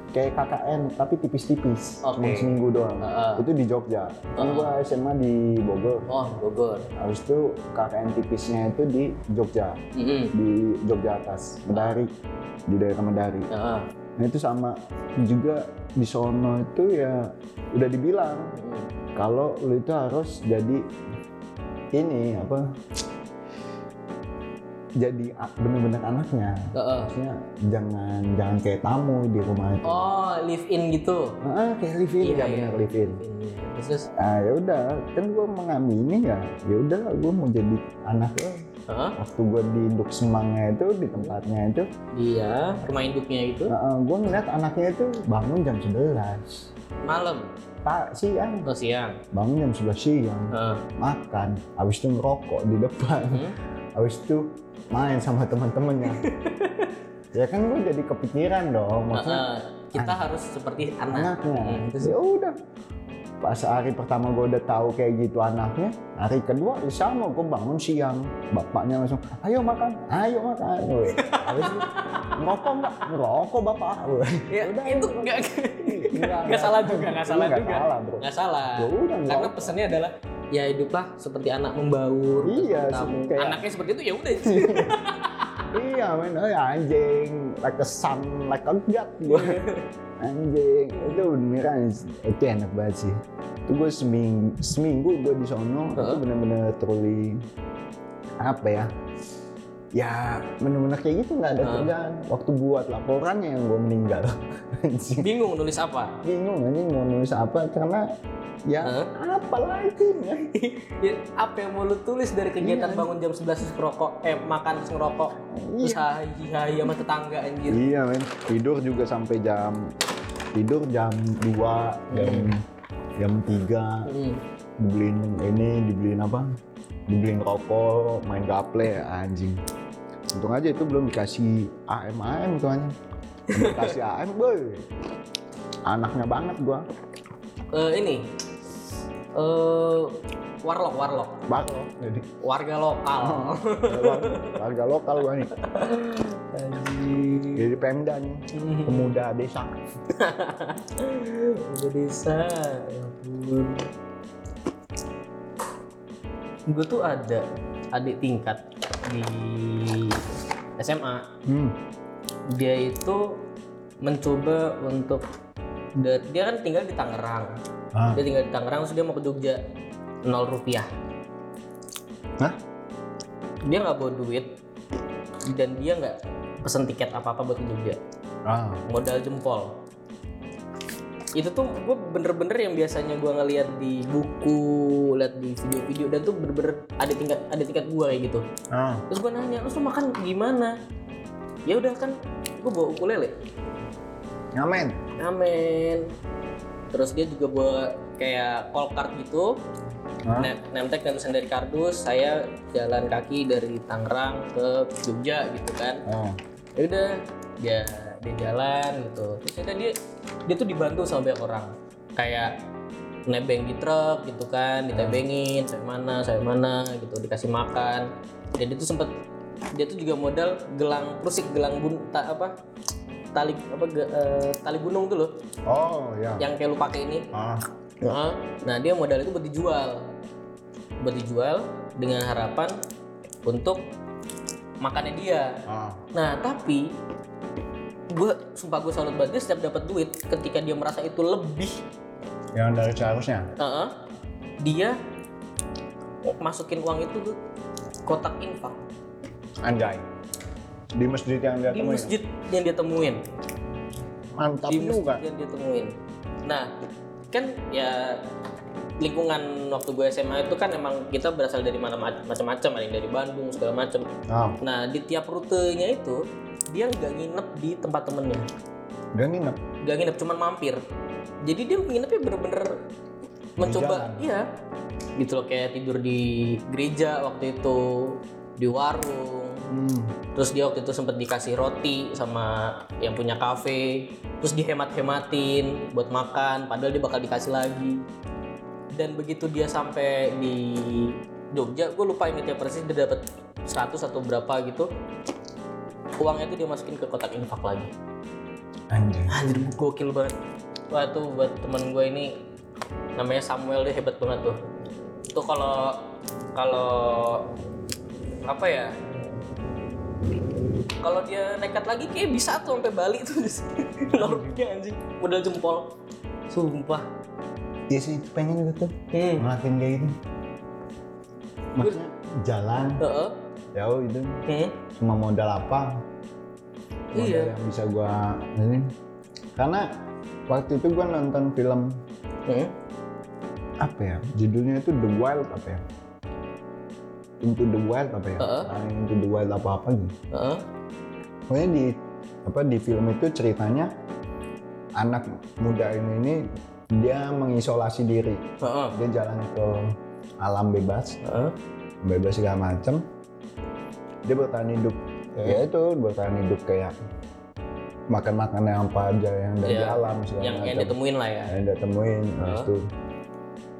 kayak KKN tapi tipis-tipis Oke. cuma seminggu doang Heeh. itu di Jogja kan Heeh. gue SMA di Bogor Oh, Bogor. habis itu KKN tipisnya itu di Jogja Mm-mm. di Jogja atas Medari di daerah Medari Heeh. nah itu sama juga di sono itu ya udah dibilang Mm. kalau lu itu harus jadi ini apa jadi bener-bener anaknya Heeh. maksudnya jangan jangan kayak tamu di rumah itu Oh, live in gitu. ah kayak live in Iya, ya iya. bener live in Live in, iya. Terus, ah ya udah kan gue mengamini ya ya udah gue mau jadi anak lo Heeh. waktu gue di induk semangnya itu di tempatnya itu Iya, rumah induknya itu. gue ngeliat anaknya itu bangun jam 11 Malam. pak siang Oh, siang. bangun jam 11 siang Heeh. makan habis itu ngerokok di depan Hmm? habis itu main sama teman-temannya ya kan gue jadi kepikiran dong maksudnya Heeh. Kita harus seperti anak. anaknya Hmm, terus ya udah pas hari pertama gue udah tahu kayak gitu anaknya hari kedua ya sama gue bangun siang bapaknya langsung ayo makan ayo makan habis ngerokok nggak ngerokok bapak. Ya, Udah, itu nggak Nggak, nggak salah juga, nggak salah Nggak juga. salah bro nggak salah. ya udah Karena pesannya adalah ya hiduplah seperti anak membaur, Iya, tamu. kayak- Anaknya seperti itu ya udah. iya men oh, ya anjing like a son like a god gue anjing itu beneran itu enak banget sih itu gue seminggu seminggu gue di sono itu Heeh. bener-bener truly apa ya ya bener-bener kayak gitu nggak ada Heeh. kerjaan waktu buat laporannya yang gue meninggal Bingung nulis apa? bingung anjing mau nulis apa karena ya Hah? apa lagi ya? apa yang mau lu tulis dari kegiatan Iya. bangun jam 11 terus ngerokok eh makan terus ngerokok terus hahi hahi sama tetangga anjir iya men tidur juga sampai jam tidur jam 2 jam jam 3 Hmm. dibeliin ini dibeliin apa dibeliin rokok main gaple anjing. Untung aja itu belum dikasih AM AM itu anjing. Dikasih AM boy. Anaknya banget gua. Eh, ini. Eh warlock warlock. Bak jadi warga lokal. Warga lokal gua nih. Jadi pemda nih pemuda desa. Udah desa. Ya ampun gue tuh ada adik tingkat di SMA hmm. dia itu mencoba untuk dia kan tinggal di Tangerang ah. dia tinggal di Tangerang terus dia mau ke Jogja nol rupiah Hah? dia nggak bawa duit dan dia nggak pesen tiket apa apa buat ke Jogja ah. modal jempol itu tuh gue bener-bener yang biasanya gue ngeliat di buku liat di video-video dan tuh bener-bener ada tingkat ada tingkat gue kayak gitu. Ah. terus gue nanya lu makan gimana? Ya udah kan gue bawa ukulele. Ngamen. Amin terus dia juga bawa kayak call card gitu. Ne- nemtek dan dari kardus saya jalan kaki dari Tangerang ke Jogja gitu kan. Oh. ya udah dia dia jalan gitu terus ya udah dia dia tuh dibantu sama banyak orang kayak nebeng di truk gitu kan ditebengin saya mana saya mana gitu dikasih makan dan dia tuh sempet dia tuh juga modal gelang rusik gelang bun ta, apa tali apa ge- eh, tali gunung tuh loh oh ya yang kayak lu pakai ini ah. Heeh. Nah dia modal itu buat dijual, buat dijual dengan harapan untuk makannya dia. Ah. Nah tapi gue sumpah gue salut banget dia setiap dapat duit ketika dia merasa itu lebih, yang dari seharusnya heeh, dia masukin uang itu ke kotak infak anjay di masjid yang dia di temuin. masjid yang dia temuin. mantap di masjid juga yang dia temuin. Nah, kan ya lingkungan waktu gue SMA itu kan emang kita berasal dari mana macam-macam, ada yang dari Bandung segala macam. ah. Nah, di tiap rutenya itu dia nggak nginep di tempat temennya, dia nginep nggak nginep cuman mampir. Jadi dia nginepnya bener-bener mencoba, jalan. iya, gitu loh kayak tidur di gereja waktu itu, di warung, hmm. Terus dia waktu itu sempat dikasih roti sama yang punya kafe. Terus dihemat-hematin buat makan, padahal dia bakal dikasih lagi. Dan begitu dia sampai di Jogja, gue lupa ingetnya persis dia dapat 100 atau berapa gitu. Uangnya itu dia masukin ke kotak infak lagi. anjay Anjir gokil banget. Wah tuh buat teman gue ini namanya Samuel dia hebat banget tuh. Itu kalau kalau apa ya? Kalau dia nekat lagi kayak bisa tuh sampai Bali tuh. Lornya anjing, modal jempol. Sumpah. iya sih pengen gitu Hmm. ngelakuin kayak gitu maksudnya jalan Heeh. Jauh itu Hmm. cuma modal apa modal Iya. yang bisa gua ini karena waktu itu gua nonton film Hmm. apa ya judulnya itu The Wild apa ya Into the Wild apa ya Heeh. Flying Into the Wild apa apa gitu Heeh. pokoknya di apa di film itu ceritanya anak muda ini ini dia mengisolasi diri Heeh. dia jalan ke alam bebas Heeh. bebas segala macem dia bertahan hidup ya itu bertahan hidup kayak makan makanan yang apa aja yang dari Iya. alam segala Yang yang ditemuin lah ya. yang dia temuin habis Hah? itu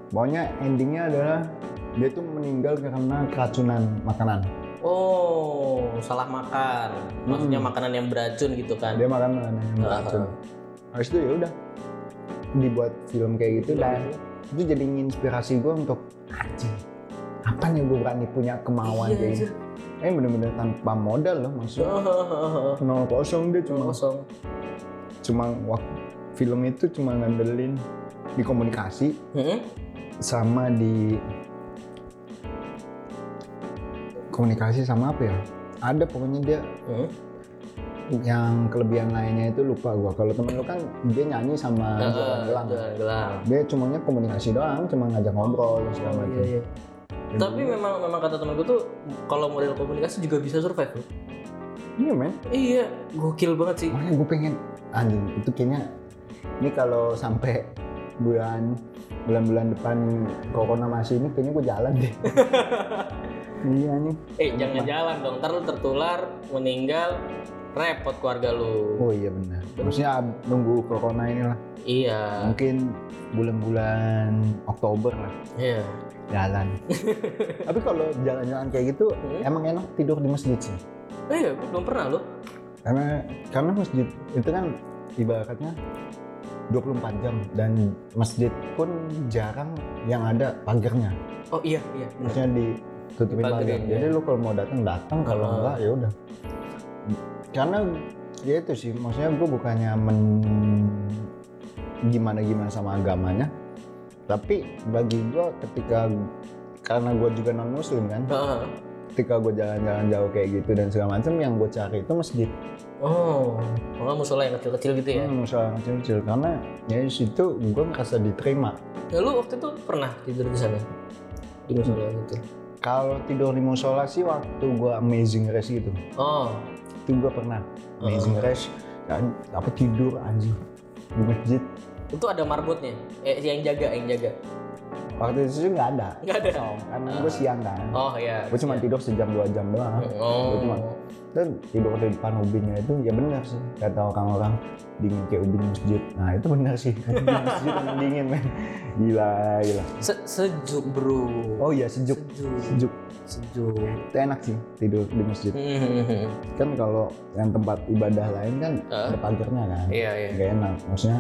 pokoknya endingnya adalah dia tuh meninggal karena keracunan makanan Oh, salah makan. Maksudnya makanan yang beracun gitu kan. dia makan makanan yang beracun habis itu ya udah dibuat film kayak gitu dan itu jadi nginspirasi gue untuk anjing apa nih gue berani punya kemauan Iya, kayak anjir. Eh bener-bener tanpa modal loh maksudnya nol kosong dia cuma Kosong. cuma waktu film itu cuma ngandelin di komunikasi Hmm? sama di komunikasi sama apa ya ada pokoknya dia Hmm? yang kelebihan lainnya itu lupa gua. Kalau temen lu kan dia nyanyi sama Jalan Gelang. Gelang. Dia cumanya komunikasi doang, cuma ngajak ngobrol segala macam. Iya, iya. Tapi memang memang kata temen gue tuh kalau model komunikasi juga bisa survive loh. Iya men. Iya, gokil banget sih. Makanya gue pengen anjing itu kayaknya ini kalau sampai bulan bulan-bulan depan corona masih ini kayaknya gue jalan deh. iya nih. Eh, jangan jalan dong, ntar lu tertular, meninggal, repot keluarga lu. Oh iya benar. Maksudnya ab- nunggu corona ini lah. Iya, Mungkin bulan-bulan Oktober lah iya. jalan. Tapi kalau jalan-jalan kayak gitu Hmm. emang enak tidur di masjid sih. Eh, iya, belum pernah lo. Karena karena masjid itu kan ibaratnya 24 jam dan masjid pun jarang yang ada pagarnya. Oh iya, iya. Maksudnya ditutupin pagar. Jadi lu kalau mau datang datang, kalau Ah. enggak ya udah. Karena ya itu sih, maksudnya gue bukannya men gimana gimana sama agamanya, tapi bagi gue ketika karena gue juga non muslim kan, Heeh. ketika gue jalan-jalan jauh kayak gitu dan segala macam yang gue cari itu masjid. Oh, malah musola yang kecil-kecil gitu ya. Hmm, musola yang kecil-kecil karena ya di situ gue ngerasa diterima. Ya, lu waktu itu pernah tidur di sana? Di musola gitu. Kalau tidur di musola sih waktu gue amazing race gitu, Oh, gue pernah amazing race kan apa tidur anjing di masjid. itu ada marbotnya. Eh, yang jaga, yang jaga. Waktu itu sih nggak ada. Nggak ada? Kosong. kan gue siang kan. Oh iya. Gue cuma iya. tidur sejam dua jam doang. Oh. Gua cuma dan tidur di depan ubinnya itu ya benar sih kata orang-orang dingin kayak ubin masjid. Nah itu benar sih. Ubin masjid yang dingin men. Gila gila. Se- sejuk bro. Oh iya sejuk. Sejuk. Sejuk. Sejuk. Itu enak sih tidur di masjid. Hmm. kan kalau yang tempat ibadah lain kan Ah. ada pagarnya kan Iya iya. nggak enak maksudnya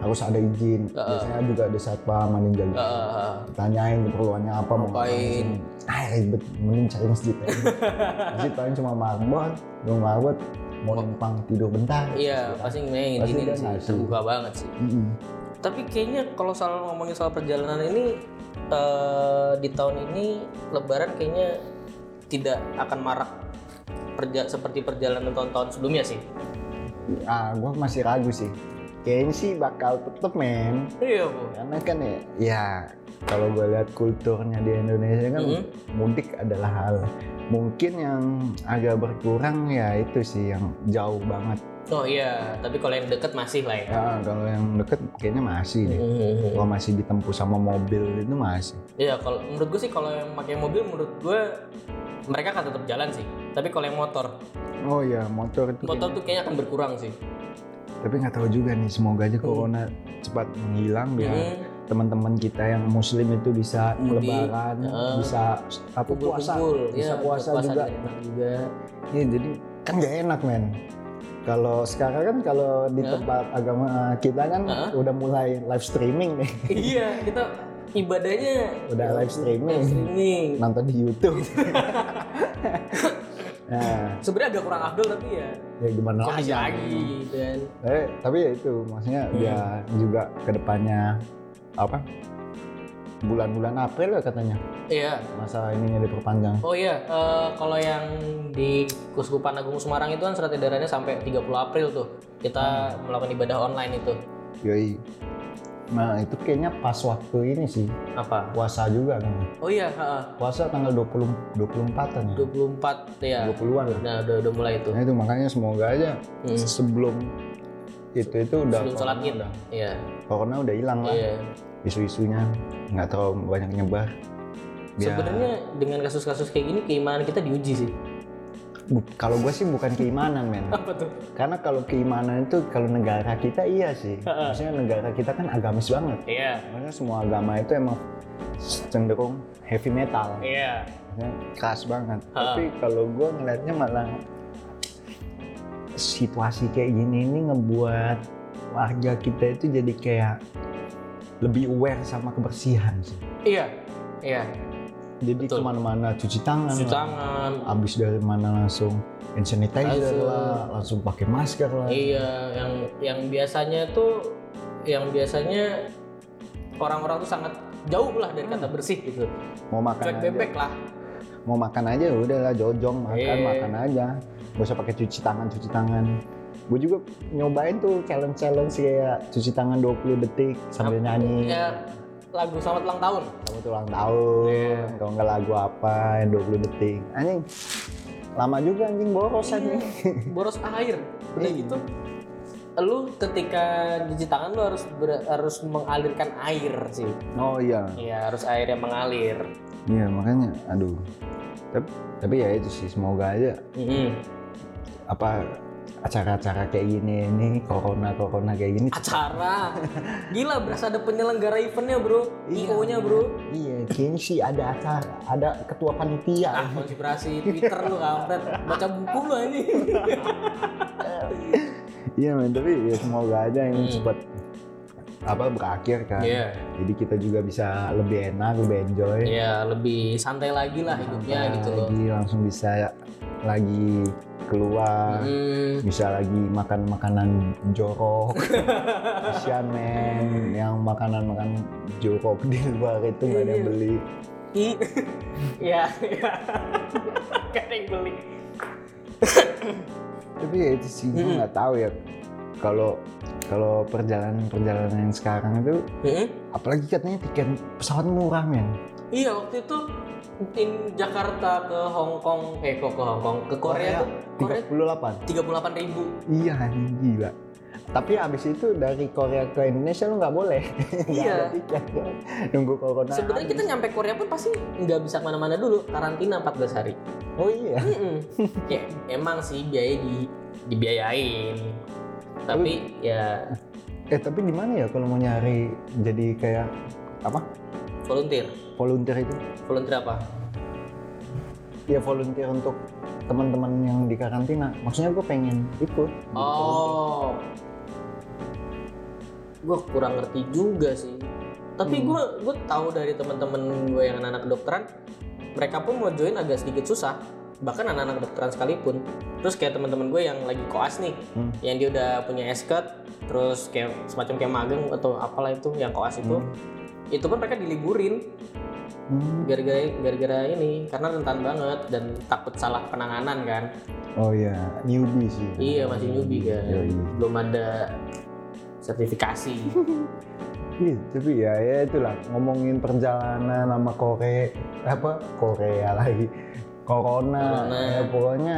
harus ada izin Ah. biasanya juga ada satpam ada yang jaga Ah, tanyain keperluannya apa mau Ngapain? ah ribet mending cari masjid masjid paling cuma marbot belum marbot mau numpang tidur bentar iya, pasti main Pasti gini dia sih, terbuka banget sih. Mm-mm. Tapi kayaknya kalau soal ngomongin soal perjalanan ini eh, di tahun ini Lebaran kayaknya tidak akan marak perja seperti perjalanan tahun-tahun sebelumnya sih. ah gua masih ragu sih kayaknya sih bakal tetep men Iya bu. karena kan ya ya kalau gue lihat kulturnya di Indonesia kan Mhm. mudik adalah hal mungkin yang agak berkurang ya itu sih yang jauh banget Oh iya, tapi kalau yang deket masih lah ya. ya kalau yang deket kayaknya masih deh Mhm. kalau masih ditempuh sama mobil itu masih Iya, kalau menurut gue sih kalau yang pakai mobil menurut gue mereka akan tetap jalan sih. Tapi kalau yang motor, oh ya motor itu motor tuh kayaknya akan berkurang sih. Tapi nggak tahu juga nih semoga aja corona cepat menghilang biar Mhm. teman-teman kita yang muslim itu bisa Mudik, lebaran heeh. bisa apa puasa Kumpul-kumpul, bisa Iya, puasa, puasa juga enak juga. Iya jadi kan nggak enak men. Kalau sekarang kan kalau di Hah? tempat agama kita kan Hah? udah mulai live streaming nih, iya, kita ibadahnya udah live streaming, live streaming. nonton di YouTube. nah, Sebenarnya agak kurang afdol tapi ya ya gimana lagi? lagi gitu kan. Eh, tapi ya itu maksudnya Hmm. dia juga ke depannya apa? Bulan-bulan April ya katanya Iya. masa ininya diperpanjang. Oh iya, eh, kalau yang di Kuskupan Agung Semarang itu kan surat edarannya sampai 30 April tuh. Kita melakukan ibadah online itu. Yoi. Nah itu kayaknya pas waktu ini sih Apa? puasa juga kan. Oh iya, heeh. Puasa tanggal 20 24-an ya. 24 ya. 20-an lah. Nah, udah udah mulai itu. Nah itu makanya semoga aja Hmm. sebelum itu itu udah Sebelum sholat Id. udah Iya. corona udah hilang lah Iya. isu-isunya nggak terlalu banyak nyebar. Biar- Sebenarnya dengan kasus-kasus kayak gini keimanan kita diuji sih. Kalau gue sih bukan keimanan men Apa tuh? karena kalau keimanan itu kalau negara kita iya sih maksudnya negara kita kan agamis banget Iya. maksudnya semua agama itu emang cenderung heavy metal Iya. Maksudnya keras banget Ha. tapi kalau gue ngelihatnya malah situasi kayak gini ini ngebuat warga kita itu jadi kayak lebih aware sama kebersihan sih Iya. Iya. Jadi Betul. ke mana-mana cuci tangan Cuci lah. tangan. abis dari mana langsung hand sanitizer Langsung. lah langsung pakai masker lah Iya, yang yang biasanya tuh yang biasanya orang-orang tuh sangat jauh lah dari kata bersih gitu. mau makan Cuek bebek lah. mau makan aja udahlah jojong makan Iya. makan aja Gak usah pakai cuci tangan, cuci tangan. Gue juga nyobain tuh challenge-challenge kayak cuci tangan 20 detik sambil nyanyi. Ya lagu selamat ulang tahun. Kamu tuh ulang tahun, Iya. kalau nggak lagu apa yang 20 detik. Anjing, lama juga anjing boros anjing. Boros air. Udah Iya. gitu. Lu ketika cuci tangan lu harus ber- harus mengalirkan air sih. Oh iya, Iya, harus air yang mengalir. iya makanya, aduh. Tapi, tapi ya itu sih, semoga aja Mm-mm. apa acara-acara kayak gini ini corona corona kayak gini Acara. Gila, berasa ada penyelenggara eventnya, Bro. Iya. IO-nya, Bro. iya kayaknya sih ada acara ada ketua panitia Ah, konspirasi Twitter lu kampret. Baca buku lu ini. iya men tapi ya semoga aja ini Hmm. cepat apa berakhir kan Iya. jadi kita juga bisa lebih enak lebih enjoy Iya, lebih santai lagi lah hidupnya Santai gitu loh. lagi langsung bisa lagi keluar Mm. bisa lagi makan makanan jorok men yang makanan makanan jorok di luar itu nggak ada yang beli I, ya, ya. Gak ada yang beli. tapi ya itu sih gue Mm-mm. nggak tahu ya kalau kalau perjalanan perjalanan yang sekarang itu Mm-mm. apalagi katanya tiket pesawat murah men. Iya waktu itu in Jakarta ke Hong Kong, eh kok ke Hong Kong, ke Korea, tuh Korea. 38 tiga puluh delapan ribu. iya gila. Tapi abis itu dari Korea ke Indonesia lu nggak boleh. Iya. tiket. Nunggu corona Sebenarnya kita nyampe Korea pun pasti nggak bisa ke mana-mana dulu, karantina 14 hari. oh iya? Mm-mm. ya emang sih biaya di dibiayain, tapi ya eh tapi di mana ya kalau mau nyari jadi kayak apa volunteer. volunteer itu Volunteer apa? ya volunteer untuk teman-teman yang di karantina maksudnya gue pengen ikut. Oh, gue kurang ngerti juga sih. Tapi Hmm. gue gue tahu dari teman-teman gue yang anak-anak kedokteran, mereka pun mau join agak sedikit susah. Bahkan anak-anak kedokteran sekalipun. Terus kayak teman-teman gue yang lagi koas nih, Hmm. yang dia udah punya esket, terus kayak semacam kayak magang atau apalah itu yang koas itu, Hmm. itu pun mereka diliburin Hmm. gara-gara gara-gara ini karena rentan banget dan takut salah penanganan kan. oh iya newbie sih Iya masih newbie kan, Yoi. belum ada sertifikasi. Iya, tapi ya ya itulah ngomongin perjalanan sama Korea apa Korea lagi Corona, Corona. ya pokoknya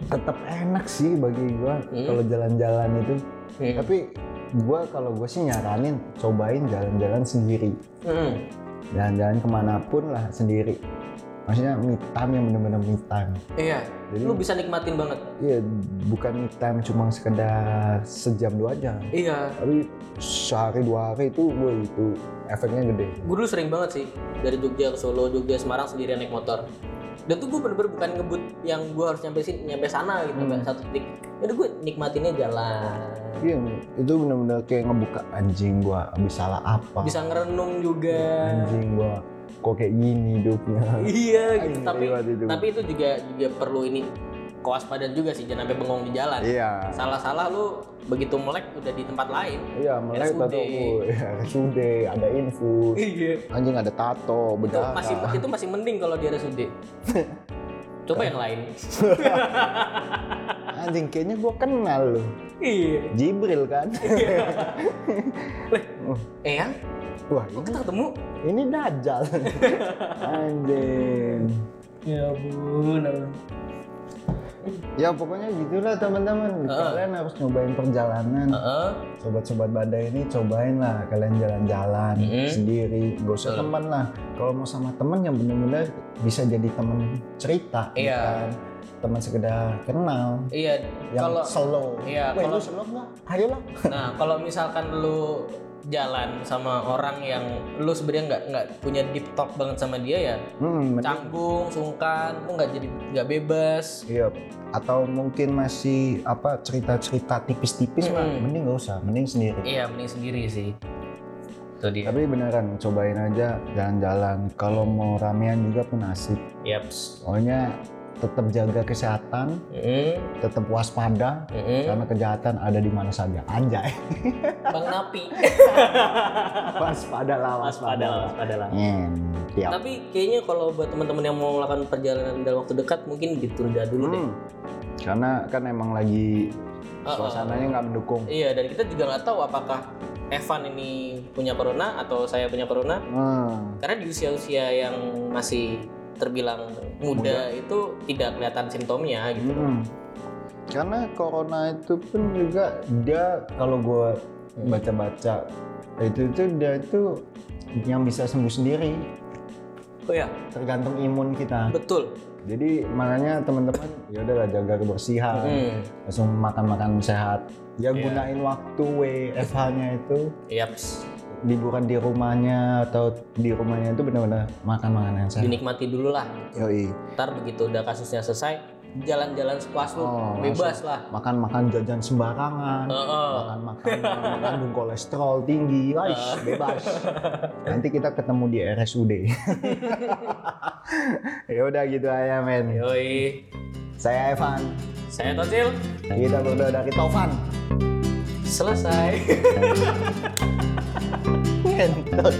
tetap enak sih bagi gua Hmm. kalau jalan-jalan itu. Hmm. Tapi gua kalau gue sih nyaranin cobain jalan-jalan sendiri, Hmm. jalan-jalan ke mana pun lah sendiri. Maksudnya me time yang bener-bener me time. Iya, Jadi lu bisa nikmatin banget. iya bukan me time cuma sekedar sejam dua jam, Iya, tapi sehari dua hari itu gue itu efeknya gede. gue dulu sering banget sih dari Jogja ke Solo, Jogja Semarang sendirian naik motor. Dan tuh gue bener-bener bukan ngebut yang gue harus nyampe sini, nyampe sana gitu, Hmm. satu titik. Jadi gue nikmatinnya jalan. Iya, itu benar-benar kayak ngebuka anjing gua habis salah apa. Bisa ngerenung juga. Anjing gua kok kayak gini hidupnya. Iya gitu, Anjing, tapi itu. tapi itu juga juga perlu ini kewaspadaan juga sih, jangan sampai bengong di jalan. Iya. Salah-salah lu begitu melek udah di tempat lain. Iya, melek RSUD. tato. Ya, RSUD, ada infus. Iya. Anjing ada tato, Itu berdarah. masih itu masih mending kalau di RSUD. Coba yang lain. Anjing kayaknya gua kenal loh. Iya. Jibril kan. Eh yang? Wah, ini, kita ketemu? ini dajal. Anjing. Ya ampun. Ya pokoknya gitulah teman-teman. Heeh. Kalian harus nyobain perjalanan. Heeh. sobat-sobat badai ini cobain lah kalian jalan-jalan Mhm. sendiri gak usah Betul. teman lah kalau mau sama temen yang bener-bener bisa jadi temen cerita Iya. bukan teman sekedar kenal Iya, yang kalau slow iya, Weh, kalau- lu slow nggak ayolah nah kalau misalkan lu jalan sama orang yang lu sebenarnya nggak nggak punya deep talk banget sama dia ya? Hmm, canggung sungkan lu nggak jadi nggak bebas. Iya atau mungkin masih apa cerita-cerita tipis-tipis lah Mhm. mending gak usah mending sendiri. Iya mending sendiri sih. Itu dia. Tapi beneran cobain aja jalan-jalan. Kalau mau ramean juga pun asik. Yaps. Pokoknya tetap jaga kesehatan, Mm-mm. tetap waspada Mm-mm. karena kejahatan ada di mana saja. Anjay. Bang Napi. waspada lah, waspada lah, waspada lah. Hmm, tiap. Tapi kayaknya kalau buat teman-teman yang mau melakukan perjalanan dalam waktu dekat mungkin ditunda dulu deh. Hmm. Karena kan emang lagi suasananya nggak mendukung. Iya, dan kita juga nggak tahu apakah Evan ini punya corona atau saya punya corona. Hmm. Karena di usia-usia yang masih terbilang muda, itu tidak kelihatan simptomnya gitu. Hmm. Karena corona itu pun juga dia kalau gue Hmm. baca-baca itu itu dia itu yang bisa sembuh sendiri Oh ya, tergantung imun kita. betul. Jadi makanya teman-teman ya udahlah jaga kebersihan, Hmm. langsung makan-makan sehat. Ya Iya. gunain waktu WFH-nya itu Yaps, liburan di rumahnya atau di rumahnya itu benar-benar makan makanan yang sehat. dinikmati dulu lah. Yoi. Ntar begitu udah kasusnya selesai, jalan-jalan sepuas lu, Oh, bebas lah. Makan-makan jajan sembarangan. Heeh. makan makanan mengandung kolesterol tinggi, guys, bebas. Nanti kita ketemu di RSUD. ya udah gitu aja men. Yoi, Saya Evan. saya Tosil, Kita berdua dari Tovan. selesai. Ngentot.